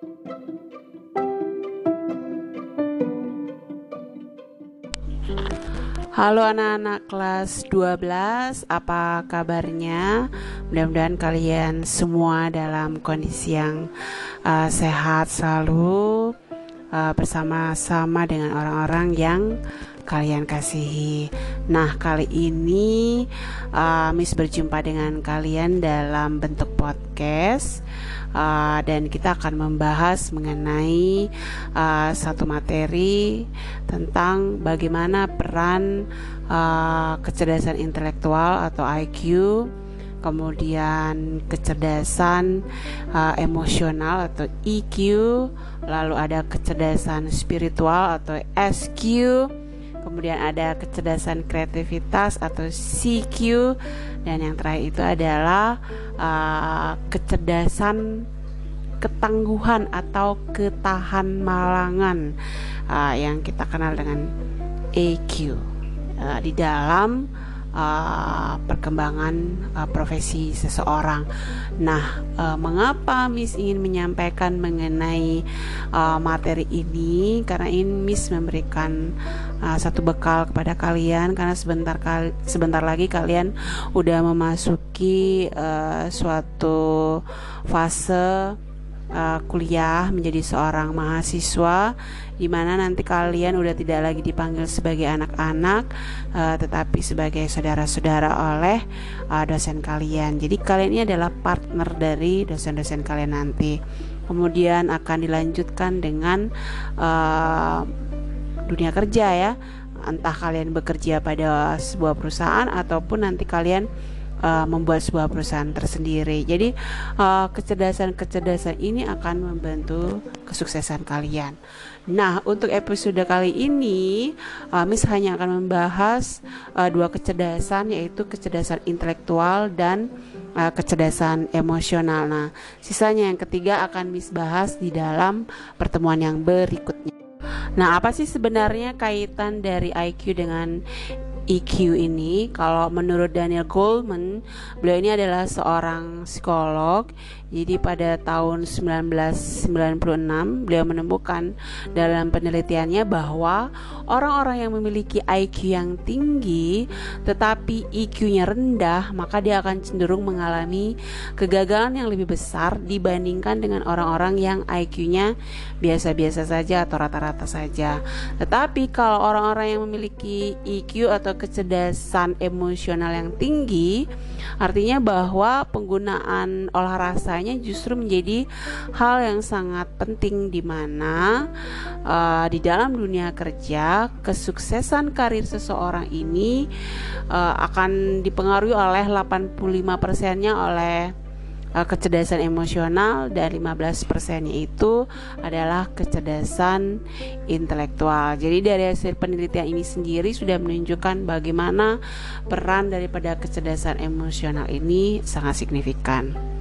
Halo anak-anak kelas 12, apa kabarnya? Mudah-mudahan kalian semua dalam kondisi yang uh, sehat selalu uh, bersama-sama dengan orang-orang yang kalian kasihi. Nah, kali ini uh, Miss berjumpa dengan kalian dalam bentuk podcast uh, dan kita akan membahas mengenai uh, satu materi tentang bagaimana peran uh, kecerdasan intelektual atau IQ kemudian kecerdasan uh, emosional atau EQ, lalu ada kecerdasan spiritual atau SQ, kemudian ada kecerdasan kreativitas atau CQ, dan yang terakhir itu adalah uh, kecerdasan ketangguhan atau ketahan malangan uh, yang kita kenal dengan EQ uh, di dalam uh, perkembangan uh, profesi seseorang. Nah, uh, mengapa Miss ingin menyampaikan mengenai uh, materi ini? Karena ini Miss memberikan uh, satu bekal kepada kalian karena sebentar kali sebentar lagi kalian udah memasuki uh, suatu fase uh, kuliah menjadi seorang mahasiswa di mana nanti kalian udah tidak lagi dipanggil sebagai anak-anak uh, tetapi sebagai saudara-saudara oleh uh, dosen kalian. Jadi kalian ini adalah partner dari dosen-dosen kalian nanti. Kemudian akan dilanjutkan dengan uh, dunia kerja ya. Entah kalian bekerja pada sebuah perusahaan ataupun nanti kalian uh, membuat sebuah perusahaan tersendiri. Jadi kecerdasan-kecerdasan uh, ini akan membantu kesuksesan kalian. Nah, untuk episode kali ini, uh, Miss hanya akan membahas uh, dua kecerdasan, yaitu kecerdasan intelektual dan kecerdasan emosional. Nah, sisanya yang ketiga akan Miss bahas di dalam pertemuan yang berikutnya. Nah, apa sih sebenarnya kaitan dari IQ dengan EQ ini? Kalau menurut Daniel Goleman beliau ini adalah seorang psikolog jadi pada tahun 1996 beliau menemukan dalam penelitiannya bahwa orang-orang yang memiliki IQ yang tinggi tetapi EQ-nya rendah maka dia akan cenderung mengalami kegagalan yang lebih besar dibandingkan dengan orang-orang yang IQ-nya biasa-biasa saja atau rata-rata saja. Tetapi kalau orang-orang yang memiliki EQ atau kecerdasan emosional yang tinggi artinya bahwa penggunaan olah rasa rasanya justru menjadi hal yang sangat penting di mana uh, di dalam dunia kerja kesuksesan karir seseorang ini uh, akan dipengaruhi oleh 85 persennya oleh uh, kecerdasan emosional dan 15 persennya itu adalah kecerdasan intelektual. Jadi dari hasil penelitian ini sendiri sudah menunjukkan bagaimana peran daripada kecerdasan emosional ini sangat signifikan.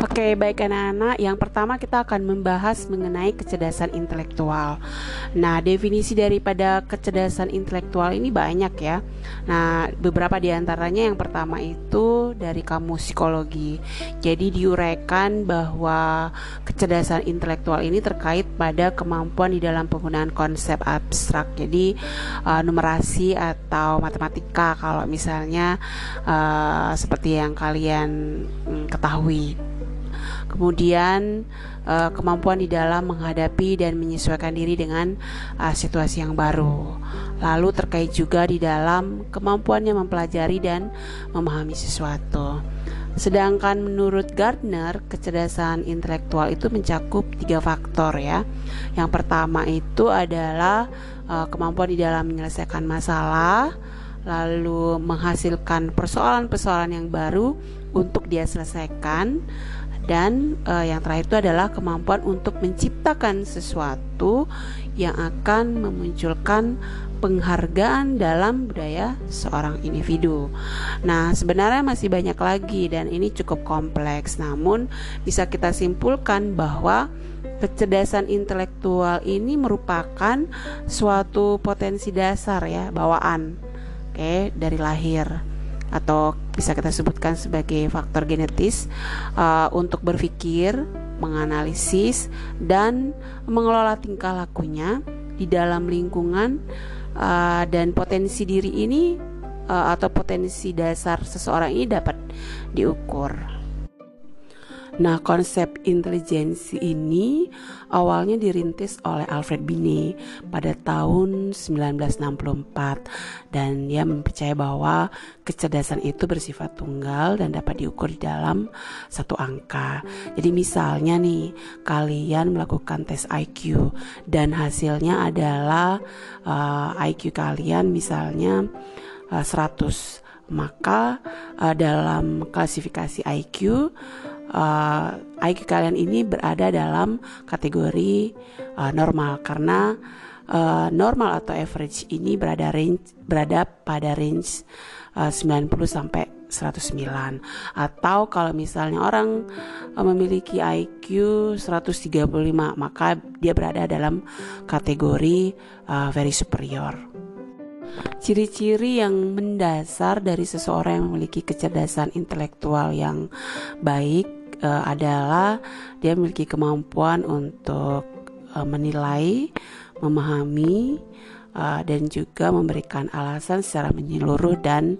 Oke, baik anak-anak. Yang pertama kita akan membahas mengenai kecerdasan intelektual. Nah, definisi daripada kecerdasan intelektual ini banyak ya. Nah, beberapa di antaranya yang pertama itu dari kamu psikologi. Jadi diuraikan bahwa kecerdasan intelektual ini terkait pada kemampuan di dalam penggunaan konsep abstrak. Jadi uh, numerasi atau matematika kalau misalnya uh, seperti yang kalian um, ketahui. Kemudian uh, kemampuan di dalam menghadapi dan menyesuaikan diri dengan uh, situasi yang baru. Lalu terkait juga di dalam kemampuannya mempelajari dan memahami sesuatu. Sedangkan menurut Gardner, kecerdasan intelektual itu mencakup tiga faktor ya. Yang pertama itu adalah uh, kemampuan di dalam menyelesaikan masalah, lalu menghasilkan persoalan-persoalan yang baru untuk dia selesaikan dan uh, yang terakhir itu adalah kemampuan untuk menciptakan sesuatu yang akan memunculkan penghargaan dalam budaya seorang individu. Nah, sebenarnya masih banyak lagi dan ini cukup kompleks. Namun bisa kita simpulkan bahwa kecerdasan intelektual ini merupakan suatu potensi dasar ya, bawaan. Oke, dari lahir atau bisa kita sebutkan sebagai faktor genetis uh, untuk berpikir menganalisis dan mengelola tingkah lakunya di dalam lingkungan uh, dan potensi diri ini uh, atau potensi dasar seseorang ini dapat diukur. Nah, konsep intelijensi ini awalnya dirintis oleh Alfred Binet pada tahun 1964 dan dia mempercaya bahwa kecerdasan itu bersifat tunggal dan dapat diukur di dalam satu angka. Jadi misalnya nih, kalian melakukan tes IQ dan hasilnya adalah uh, eh, IQ kalian misalnya uh, eh, 100 maka uh, dalam klasifikasi IQ uh, eh, IQ kalian ini berada dalam kategori uh, normal karena uh, normal atau average ini berada range berada pada range uh, 90 sampai 109 atau kalau misalnya orang memiliki IQ 135 maka dia berada dalam kategori uh, very superior. Ciri-ciri yang mendasar dari seseorang yang memiliki kecerdasan intelektual yang baik uh, adalah dia memiliki kemampuan untuk uh, menilai, memahami, uh, dan juga memberikan alasan secara menyeluruh dan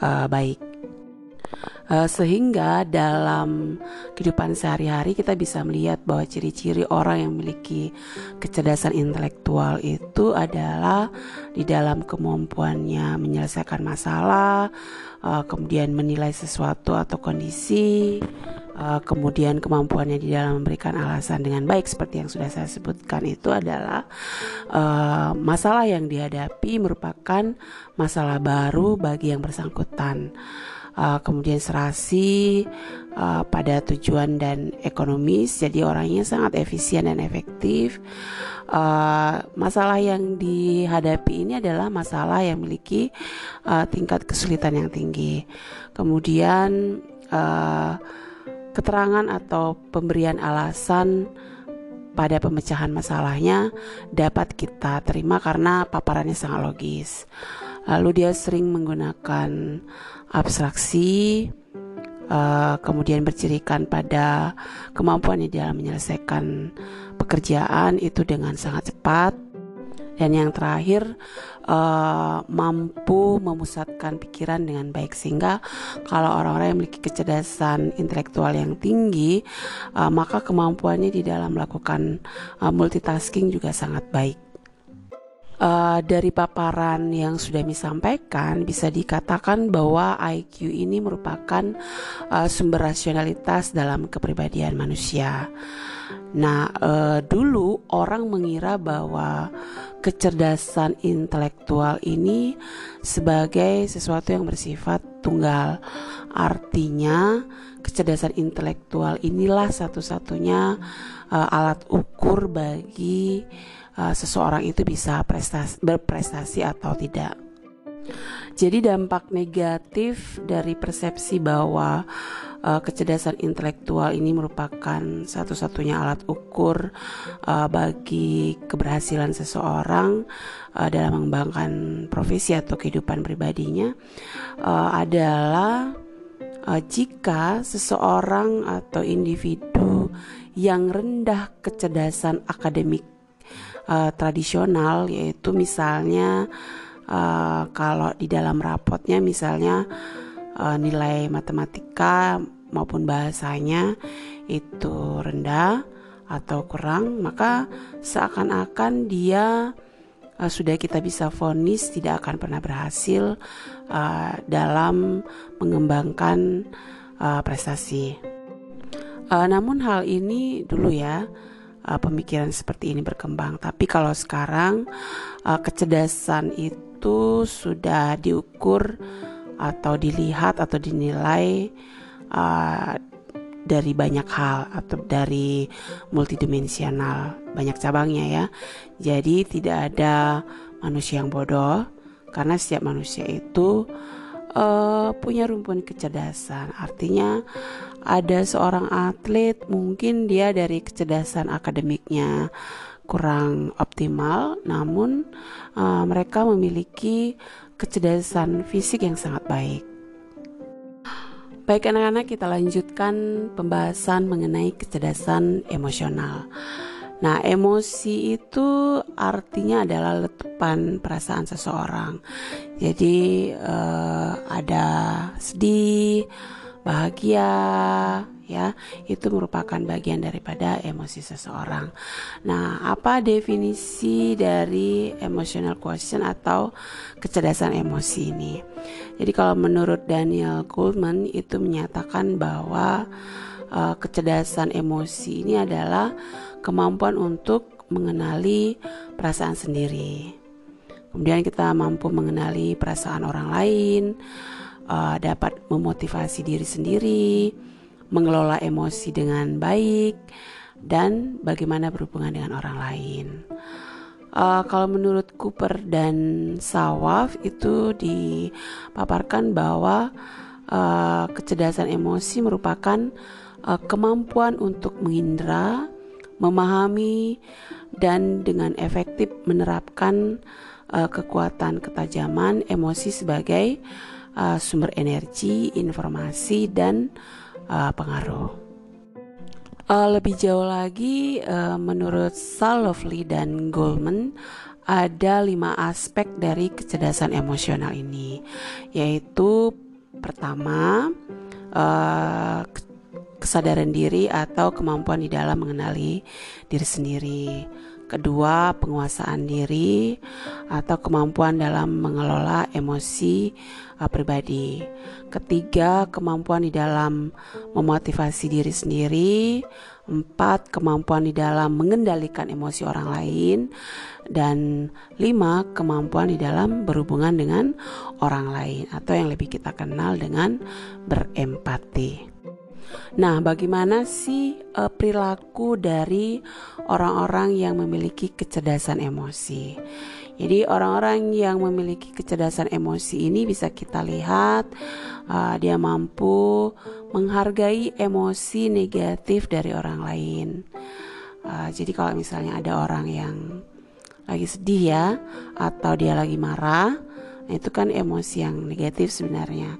uh, baik. Uh, sehingga dalam kehidupan sehari-hari kita bisa melihat bahwa ciri-ciri orang yang memiliki kecerdasan intelektual itu adalah di dalam kemampuannya menyelesaikan masalah, uh, kemudian menilai sesuatu atau kondisi, uh, kemudian kemampuannya di dalam memberikan alasan dengan baik seperti yang sudah saya sebutkan itu adalah uh, masalah yang dihadapi merupakan masalah baru bagi yang bersangkutan. Uh, kemudian serasi uh, pada tujuan dan ekonomis, jadi orangnya sangat efisien dan efektif. Uh, masalah yang dihadapi ini adalah masalah yang memiliki uh, tingkat kesulitan yang tinggi. Kemudian uh, keterangan atau pemberian alasan pada pemecahan masalahnya dapat kita terima karena paparannya sangat logis. Lalu dia sering menggunakan abstraksi, uh, kemudian bercirikan pada kemampuannya dalam menyelesaikan pekerjaan itu dengan sangat cepat dan yang terakhir uh, mampu memusatkan pikiran dengan baik sehingga kalau orang-orang yang memiliki kecerdasan intelektual yang tinggi uh, maka kemampuannya di dalam melakukan uh, multitasking juga sangat baik uh, dari paparan yang sudah disampaikan bisa dikatakan bahwa IQ ini merupakan uh, sumber rasionalitas dalam kepribadian manusia. Nah, uh, dulu orang mengira bahwa kecerdasan intelektual ini sebagai sesuatu yang bersifat tunggal. Artinya, kecerdasan intelektual inilah satu-satunya uh, alat ukur bagi uh, seseorang itu bisa prestasi, berprestasi atau tidak. Jadi dampak negatif dari persepsi bahwa uh, kecerdasan intelektual ini merupakan satu-satunya alat ukur uh, bagi keberhasilan seseorang uh, dalam mengembangkan profesi atau kehidupan pribadinya uh, adalah uh, jika seseorang atau individu yang rendah kecerdasan akademik uh, tradisional yaitu misalnya kalau di dalam rapotnya misalnya uh, nilai matematika maupun bahasanya itu rendah atau kurang maka seakan-akan dia uh, sudah kita bisa vonis tidak akan pernah berhasil uh, dalam mengembangkan uh, prestasi. Uh, namun hal ini dulu ya pemikiran seperti ini berkembang. Tapi kalau sekarang kecerdasan itu sudah diukur atau dilihat atau dinilai uh, dari banyak hal atau dari multidimensional banyak cabangnya ya. Jadi tidak ada manusia yang bodoh karena setiap manusia itu uh, punya rumpun kecerdasan. Artinya ada seorang atlet mungkin dia dari kecerdasan akademiknya kurang optimal namun uh, mereka memiliki kecerdasan fisik yang sangat baik Baik anak-anak kita lanjutkan pembahasan mengenai kecerdasan emosional. Nah, emosi itu artinya adalah letupan perasaan seseorang. Jadi uh, ada sedih, bahagia, ya itu merupakan bagian daripada emosi seseorang. Nah, apa definisi dari emotional quotient atau kecerdasan emosi ini? Jadi kalau menurut Daniel Goldman itu menyatakan bahwa uh, kecerdasan emosi ini adalah kemampuan untuk mengenali perasaan sendiri. Kemudian kita mampu mengenali perasaan orang lain, uh, dapat memotivasi diri sendiri, mengelola emosi dengan baik, dan bagaimana berhubungan dengan orang lain. Uh, kalau menurut Cooper dan Sawaf itu dipaparkan bahwa uh, kecerdasan emosi merupakan uh, kemampuan untuk mengindra, memahami, dan dengan efektif menerapkan uh, kekuatan ketajaman emosi sebagai sumber energi, informasi, dan uh, pengaruh. Uh, lebih jauh lagi, uh, menurut Salovely dan Goldman, ada lima aspek dari kecerdasan emosional ini, yaitu pertama uh, kesadaran diri atau kemampuan di dalam mengenali diri sendiri. Kedua, penguasaan diri atau kemampuan dalam mengelola emosi uh, pribadi. Ketiga, kemampuan di dalam memotivasi diri sendiri. Empat, kemampuan di dalam mengendalikan emosi orang lain. Dan lima, kemampuan di dalam berhubungan dengan orang lain atau yang lebih kita kenal dengan berempati. Nah, bagaimana sih uh, perilaku dari orang-orang yang memiliki kecerdasan emosi? Jadi orang-orang yang memiliki kecerdasan emosi ini bisa kita lihat uh, dia mampu menghargai emosi negatif dari orang lain. Uh, jadi kalau misalnya ada orang yang lagi sedih ya atau dia lagi marah, itu kan emosi yang negatif sebenarnya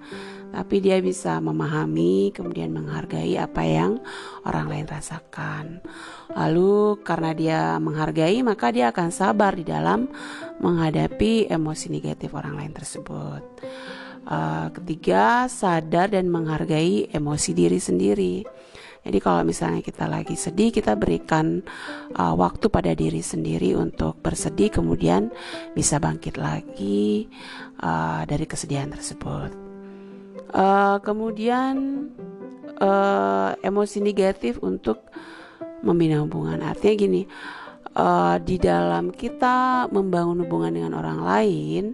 tapi dia bisa memahami kemudian menghargai apa yang orang lain rasakan. Lalu karena dia menghargai maka dia akan sabar di dalam menghadapi emosi negatif orang lain tersebut. Uh, ketiga, sadar dan menghargai emosi diri sendiri. Jadi kalau misalnya kita lagi sedih, kita berikan uh, waktu pada diri sendiri untuk bersedih, kemudian bisa bangkit lagi uh, dari kesedihan tersebut. Uh, kemudian uh, emosi negatif untuk membina hubungan. Artinya gini, uh, di dalam kita membangun hubungan dengan orang lain,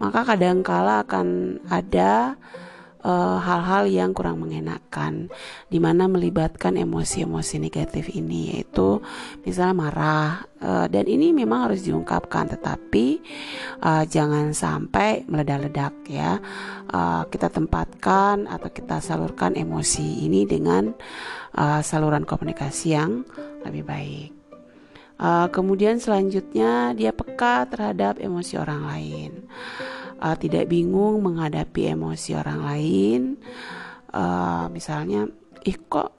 maka kadangkala akan ada Eh, hal-hal uh, yang kurang mengenakan di mana melibatkan emosi-emosi negatif ini yaitu misalnya marah uh, dan ini memang harus diungkapkan. Tetapi uh, jangan sampai meledak-ledak ya. Uh, kita tempatkan atau kita salurkan emosi ini dengan uh, saluran komunikasi yang lebih baik. Uh, kemudian selanjutnya dia peka terhadap emosi orang lain uh, tidak bingung menghadapi emosi orang lain. Uh, misalnya ih kok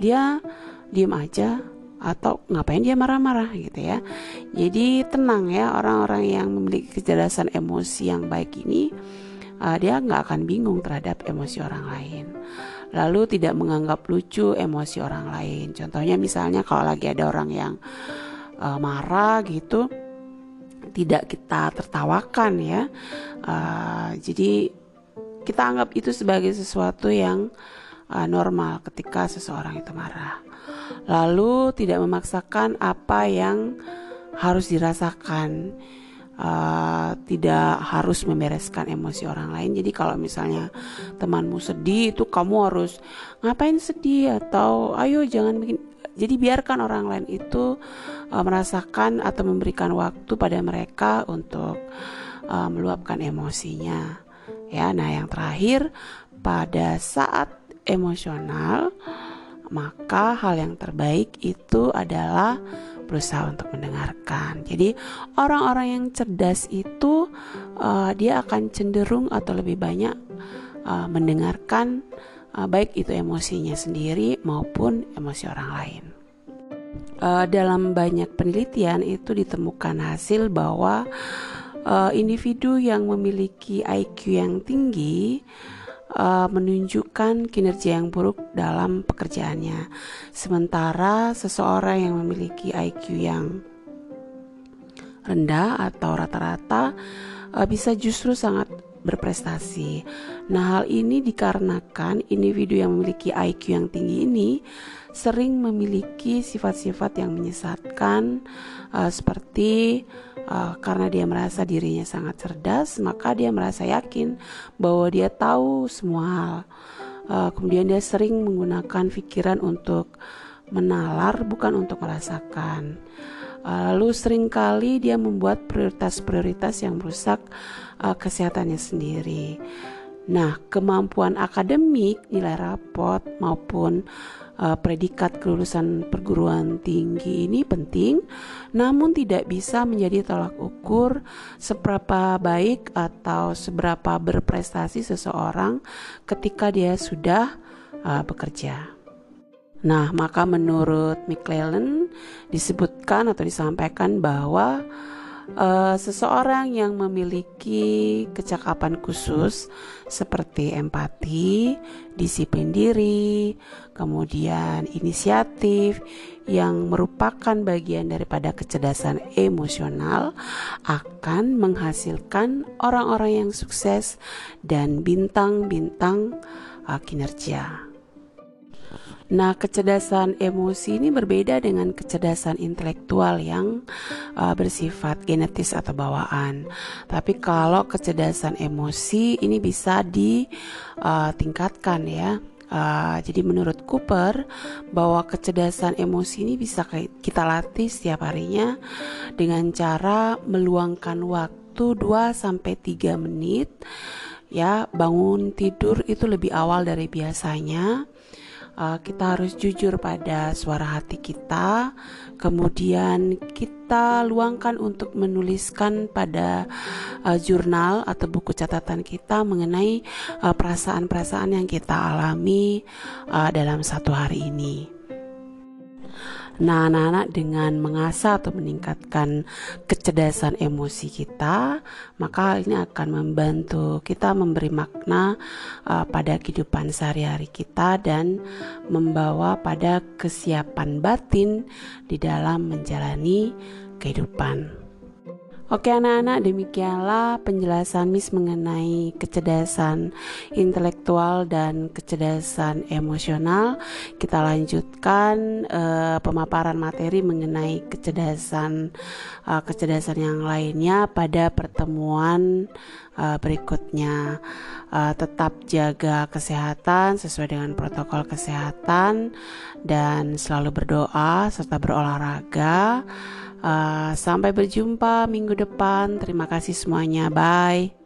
dia diem aja? Atau ngapain dia marah-marah? gitu ya. Jadi tenang ya orang-orang yang memiliki kecerdasan emosi yang baik ini uh, dia nggak akan bingung terhadap emosi orang lain. Lalu tidak menganggap lucu emosi orang lain. Contohnya misalnya kalau lagi ada orang yang uh, marah gitu tidak kita tertawakan ya. Uh, jadi kita anggap itu sebagai sesuatu yang uh, normal ketika seseorang itu marah. Lalu tidak memaksakan apa yang harus dirasakan. Uh, tidak harus membereskan emosi orang lain. Jadi kalau misalnya temanmu sedih itu kamu harus ngapain sedih atau ayo jangan bikin jadi biarkan orang lain itu uh, merasakan atau memberikan waktu pada mereka untuk uh, meluapkan emosinya. Ya, nah yang terakhir pada saat emosional maka hal yang terbaik itu adalah berusaha untuk mendengarkan. Jadi orang-orang yang cerdas itu uh, dia akan cenderung atau lebih banyak uh, mendengarkan uh, baik itu emosinya sendiri maupun emosi orang lain. Uh, dalam banyak penelitian itu ditemukan hasil bahwa uh, individu yang memiliki IQ yang tinggi menunjukkan kinerja yang buruk dalam pekerjaannya, sementara seseorang yang memiliki IQ yang rendah atau rata-rata bisa justru sangat berprestasi. Nah, hal ini dikarenakan individu yang memiliki IQ yang tinggi ini sering memiliki sifat-sifat yang menyesatkan uh, seperti uh, karena dia merasa dirinya sangat cerdas, maka dia merasa yakin bahwa dia tahu semua hal. Uh, kemudian dia sering menggunakan pikiran untuk menalar bukan untuk merasakan. Lalu sering kali dia membuat prioritas-prioritas yang merusak uh, kesehatannya sendiri. Nah, kemampuan akademik, nilai rapot maupun uh, predikat kelulusan perguruan tinggi ini penting, namun tidak bisa menjadi tolak ukur seberapa baik atau seberapa berprestasi seseorang ketika dia sudah uh, bekerja. Nah, maka menurut McClellan disebutkan atau disampaikan bahwa uh, seseorang yang memiliki kecakapan khusus seperti empati, disiplin diri, kemudian inisiatif yang merupakan bagian daripada kecerdasan emosional akan menghasilkan orang-orang yang sukses dan bintang-bintang uh, kinerja. Nah, kecerdasan emosi ini berbeda dengan kecerdasan intelektual yang uh, bersifat genetis atau bawaan. Tapi kalau kecerdasan emosi ini bisa ditingkatkan uh, ya. Uh, jadi menurut Cooper bahwa kecerdasan emosi ini bisa kita latih setiap harinya dengan cara meluangkan waktu 2 sampai 3 menit ya bangun tidur itu lebih awal dari biasanya uh, kita harus jujur pada suara hati kita, kemudian kita luangkan untuk menuliskan pada uh, jurnal atau buku catatan kita mengenai uh, perasaan-perasaan uh, yang kita alami uh, dalam satu hari ini. Nah, anak-anak dengan mengasah atau meningkatkan kecerdasan emosi kita, maka ini akan membantu kita memberi makna uh, pada kehidupan sehari-hari kita dan membawa pada kesiapan batin di dalam menjalani kehidupan. Oke anak-anak demikianlah penjelasan Miss mengenai kecerdasan intelektual dan kecerdasan emosional. Kita lanjutkan uh, pemaparan materi mengenai kecerdasan uh, kecerdasan yang lainnya pada pertemuan uh, berikutnya. Uh, tetap jaga kesehatan sesuai dengan protokol kesehatan dan selalu berdoa serta berolahraga. Uh, sampai berjumpa minggu depan. Terima kasih semuanya. Bye.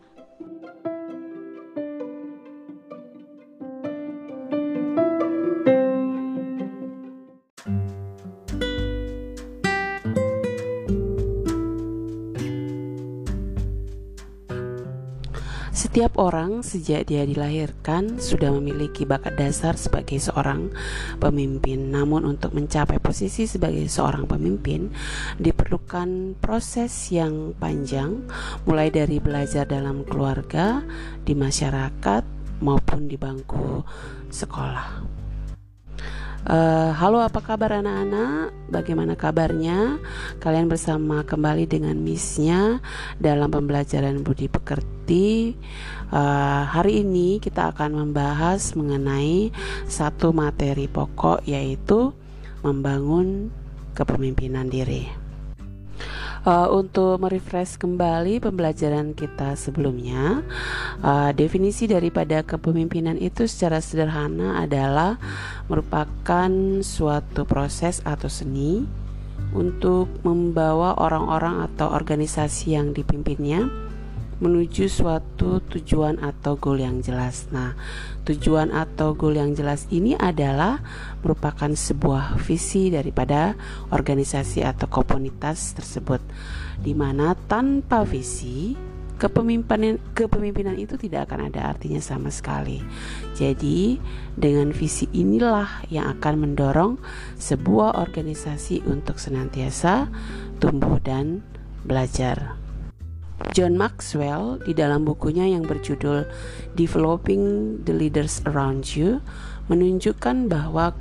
Setiap orang sejak dia dilahirkan sudah memiliki bakat dasar sebagai seorang pemimpin. Namun untuk mencapai posisi sebagai seorang pemimpin diperlukan proses yang panjang mulai dari belajar dalam keluarga, di masyarakat maupun di bangku sekolah. Uh, halo apa kabar anak-anak? Bagaimana kabarnya? Kalian bersama kembali dengan Missnya dalam pembelajaran budi pekerti. Uh, hari ini kita akan membahas mengenai satu materi pokok yaitu membangun kepemimpinan diri uh, untuk merefresh kembali pembelajaran kita sebelumnya, uh, definisi daripada kepemimpinan itu secara sederhana adalah merupakan suatu proses atau seni untuk membawa orang-orang atau organisasi yang dipimpinnya menuju suatu tujuan atau goal yang jelas. Nah, tujuan atau goal yang jelas ini adalah merupakan sebuah visi daripada organisasi atau komunitas tersebut, di mana tanpa visi kepemimpinan kepemimpinan itu tidak akan ada artinya sama sekali. Jadi, dengan visi inilah yang akan mendorong sebuah organisasi untuk senantiasa tumbuh dan belajar. John Maxwell di dalam bukunya yang berjudul Developing the Leaders Around You menunjukkan bahwa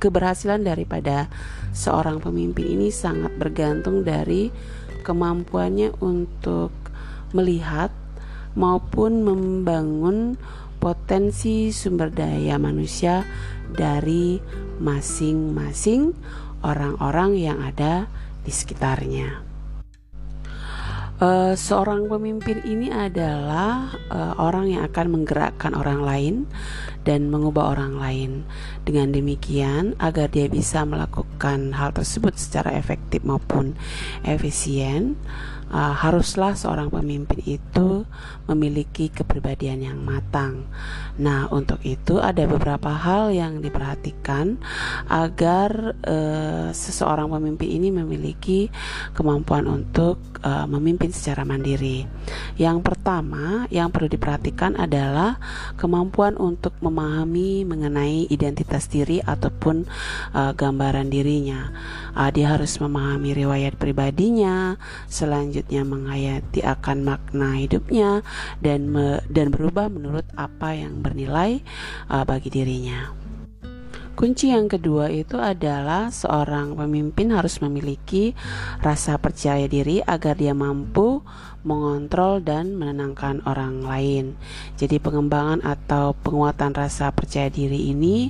keberhasilan daripada seorang pemimpin ini sangat bergantung dari kemampuannya untuk melihat maupun membangun potensi sumber daya manusia dari masing-masing orang-orang yang ada di sekitarnya. Uh, seorang pemimpin ini adalah uh, orang yang akan menggerakkan orang lain dan mengubah orang lain. Dengan demikian, agar dia bisa melakukan hal tersebut secara efektif maupun efisien, uh, haruslah seorang pemimpin itu memiliki kepribadian yang matang. Nah, untuk itu ada beberapa hal yang diperhatikan agar uh, seseorang pemimpin ini memiliki kemampuan untuk uh, memimpin secara mandiri. Yang pertama yang perlu diperhatikan adalah kemampuan untuk memahami mengenai identitas diri ataupun uh, gambaran dirinya. Uh, dia harus memahami riwayat pribadinya, selanjutnya selanjutnya menghayati akan makna hidupnya dan me, dan berubah menurut apa yang bernilai uh, bagi dirinya. Kunci yang kedua itu adalah seorang pemimpin harus memiliki rasa percaya diri agar dia mampu mengontrol dan menenangkan orang lain. Jadi pengembangan atau penguatan rasa percaya diri ini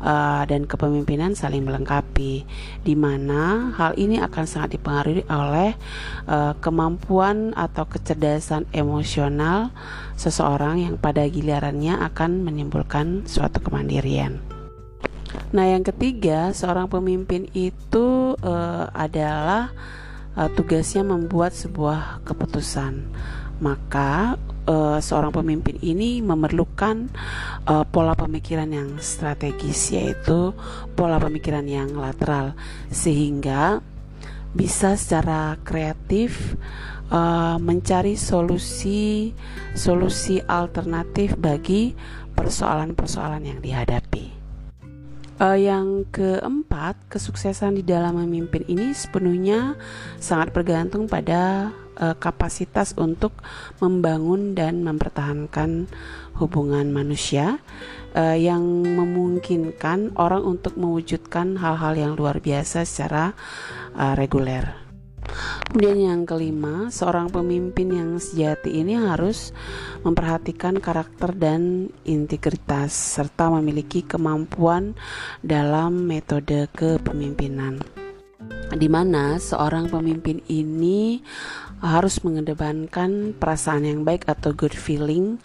uh, dan kepemimpinan saling melengkapi, di mana hal ini akan sangat dipengaruhi oleh uh, kemampuan atau kecerdasan emosional seseorang yang pada gilirannya akan menimbulkan suatu kemandirian. Nah, yang ketiga, seorang pemimpin itu uh, adalah uh, tugasnya membuat sebuah keputusan. Maka uh, seorang pemimpin ini memerlukan uh, pola pemikiran yang strategis yaitu pola pemikiran yang lateral sehingga bisa secara kreatif uh, mencari solusi solusi alternatif bagi persoalan-persoalan yang dihadapi. Uh, yang keempat, kesuksesan di dalam memimpin ini sepenuhnya sangat bergantung pada uh, kapasitas untuk membangun dan mempertahankan hubungan manusia uh, yang memungkinkan orang untuk mewujudkan hal-hal yang luar biasa secara uh, reguler. Kemudian yang kelima, seorang pemimpin yang sejati ini harus memperhatikan karakter dan integritas serta memiliki kemampuan dalam metode kepemimpinan. Di mana seorang pemimpin ini harus mengedepankan perasaan yang baik atau good feeling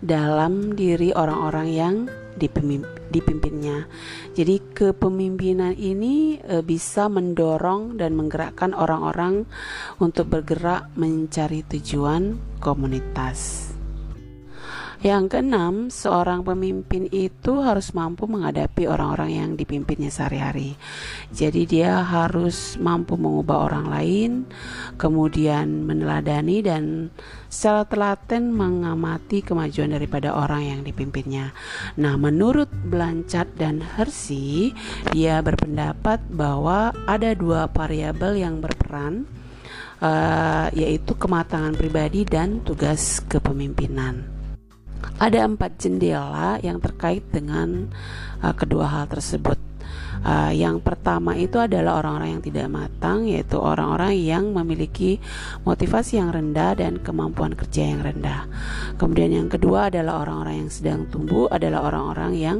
dalam diri orang-orang yang dipimpinnya. Jadi kepemimpinan ini e, bisa mendorong dan menggerakkan orang-orang untuk bergerak mencari tujuan komunitas. Yang keenam, seorang pemimpin itu harus mampu menghadapi orang-orang yang dipimpinnya sehari-hari. Jadi dia harus mampu mengubah orang lain, kemudian meneladani dan secara telaten mengamati kemajuan daripada orang yang dipimpinnya. Nah, menurut Blanchard dan Hersey, dia berpendapat bahwa ada dua variabel yang berperan uh, yaitu kematangan pribadi dan tugas kepemimpinan. Ada empat jendela yang terkait dengan uh, kedua hal tersebut. Uh, yang pertama itu adalah orang-orang yang tidak matang, yaitu orang-orang yang memiliki motivasi yang rendah dan kemampuan kerja yang rendah. Kemudian yang kedua adalah orang-orang yang sedang tumbuh, adalah orang-orang yang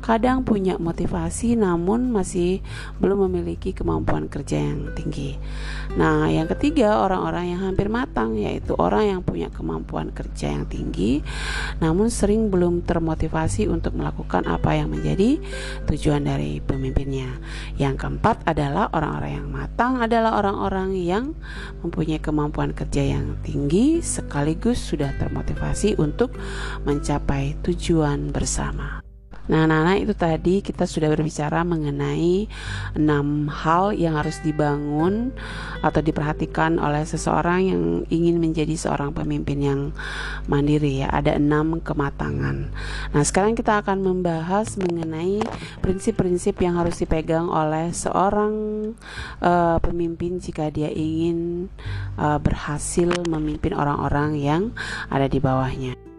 kadang punya motivasi namun masih belum memiliki kemampuan kerja yang tinggi. Nah, yang ketiga orang-orang yang hampir matang, yaitu orang yang punya kemampuan kerja yang tinggi namun sering belum termotivasi untuk melakukan apa yang menjadi tujuan dari pemimpin pemimpinnya. Yang keempat adalah orang-orang yang matang adalah orang-orang yang mempunyai kemampuan kerja yang tinggi sekaligus sudah termotivasi untuk mencapai tujuan bersama. Nah, Nana itu tadi kita sudah berbicara mengenai enam hal yang harus dibangun atau diperhatikan oleh seseorang yang ingin menjadi seorang pemimpin yang mandiri ya. Ada enam kematangan. Nah, sekarang kita akan membahas mengenai prinsip-prinsip yang harus dipegang oleh seorang uh, pemimpin jika dia ingin uh, berhasil memimpin orang-orang yang ada di bawahnya.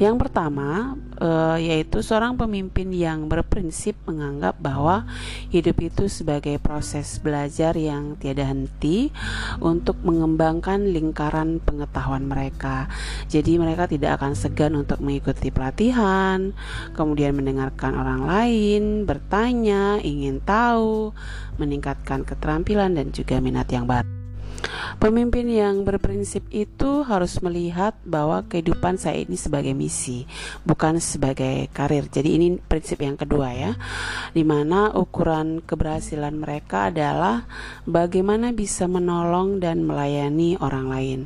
Yang pertama uh, yaitu seorang pemimpin yang berprinsip menganggap bahwa hidup itu sebagai proses belajar yang tiada henti untuk mengembangkan lingkaran pengetahuan mereka. Jadi mereka tidak akan segan untuk mengikuti pelatihan, kemudian mendengarkan orang lain, bertanya, ingin tahu, meningkatkan keterampilan dan juga minat yang baru. Pemimpin yang berprinsip itu harus melihat bahwa kehidupan saya ini sebagai misi, bukan sebagai karir. Jadi ini prinsip yang kedua ya, di mana ukuran keberhasilan mereka adalah bagaimana bisa menolong dan melayani orang lain.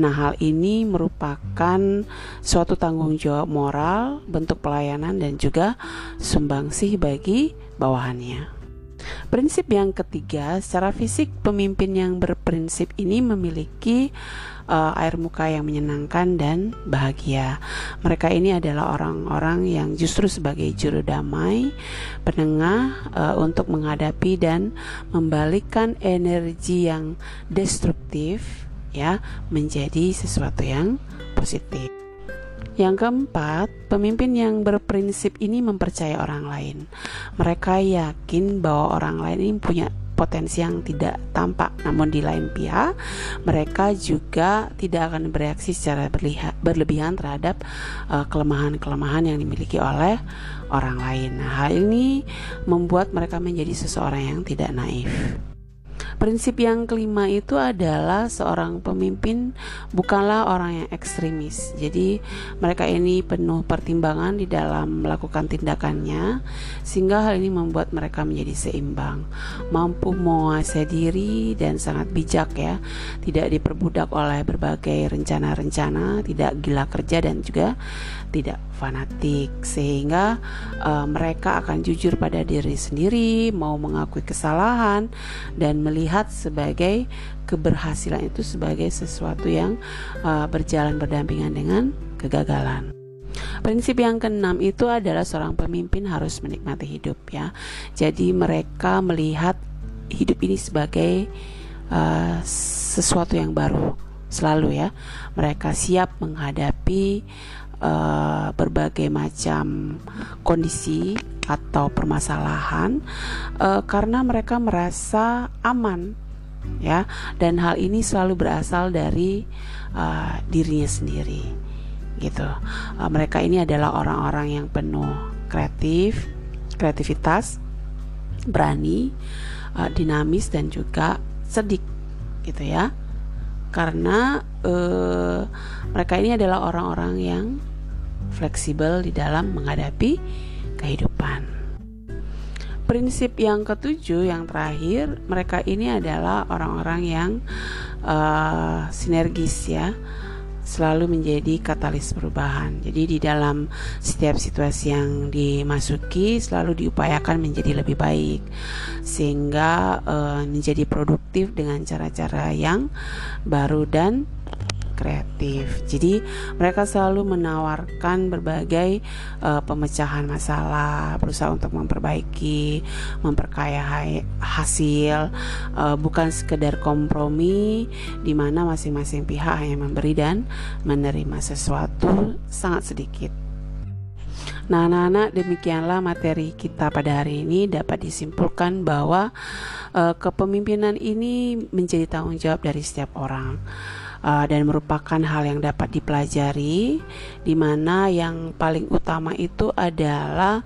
Nah hal ini merupakan suatu tanggung jawab moral, bentuk pelayanan dan juga sumbangsih bagi bawahannya. Prinsip yang ketiga, secara fisik pemimpin yang berprinsip ini memiliki uh, air muka yang menyenangkan dan bahagia. Mereka ini adalah orang-orang yang justru sebagai juru damai, penengah uh, untuk menghadapi dan membalikkan energi yang destruktif ya menjadi sesuatu yang positif. Yang keempat, pemimpin yang berprinsip ini mempercaya orang lain. Mereka yakin bahwa orang lain ini punya potensi yang tidak tampak, namun di lain pihak mereka juga tidak akan bereaksi secara berlebihan terhadap uh, kelemahan-kelemahan yang dimiliki oleh orang lain. Nah, hal ini membuat mereka menjadi seseorang yang tidak naif. Prinsip yang kelima itu adalah seorang pemimpin bukanlah orang yang ekstremis. Jadi mereka ini penuh pertimbangan di dalam melakukan tindakannya sehingga hal ini membuat mereka menjadi seimbang, mampu menguasai diri dan sangat bijak ya. Tidak diperbudak oleh berbagai rencana-rencana, tidak gila kerja dan juga tidak fanatik sehingga uh, mereka akan jujur pada diri sendiri, mau mengakui kesalahan dan melihat sebagai keberhasilan itu sebagai sesuatu yang uh, berjalan berdampingan dengan kegagalan. Prinsip yang keenam itu adalah seorang pemimpin harus menikmati hidup ya. Jadi mereka melihat hidup ini sebagai uh, sesuatu yang baru selalu ya. Mereka siap menghadapi uh, berbagai macam kondisi atau permasalahan uh, karena mereka merasa aman ya. Dan hal ini selalu berasal dari uh, dirinya sendiri gitu. Uh, mereka ini adalah orang-orang yang penuh kreatif kreativitas berani uh, dinamis dan juga sedik gitu ya. Karena uh, mereka ini adalah orang-orang yang fleksibel di dalam menghadapi kehidupan. Prinsip yang ketujuh, yang terakhir, mereka ini adalah orang-orang yang uh, sinergis ya, selalu menjadi katalis perubahan. Jadi di dalam setiap situasi yang dimasuki selalu diupayakan menjadi lebih baik, sehingga uh, menjadi produktif dengan cara-cara yang baru dan kreatif. Jadi mereka selalu menawarkan berbagai uh, pemecahan masalah, berusaha untuk memperbaiki, memperkaya hasil, uh, bukan sekedar kompromi di mana masing-masing pihak hanya memberi dan menerima sesuatu sangat sedikit. Nah, anak-anak, demikianlah materi kita pada hari ini dapat disimpulkan bahwa uh, kepemimpinan ini menjadi tanggung jawab dari setiap orang uh, dan merupakan hal yang dapat dipelajari di mana yang paling utama itu adalah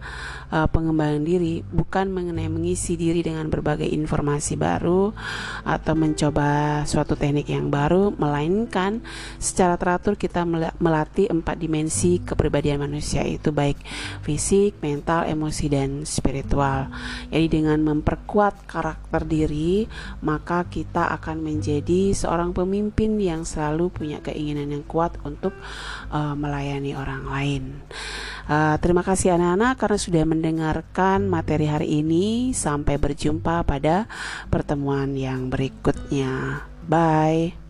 uh, pengembangan diri bukan mengenai mengisi diri dengan berbagai informasi baru atau mencoba suatu teknik yang baru, melainkan secara teratur kita melatih empat dimensi kepribadian manusia itu baik fisik, mental, emosi dan spiritual. Jadi dengan memperkuat karakter diri, maka kita akan menjadi seorang pemimpin yang selalu punya keinginan yang kuat untuk uh, melayani orang lain. Uh, terima kasih anak-anak karena sudah mendengarkan materi hari ini. Sampai berjumpa pada pertemuan yang berikutnya. Bye.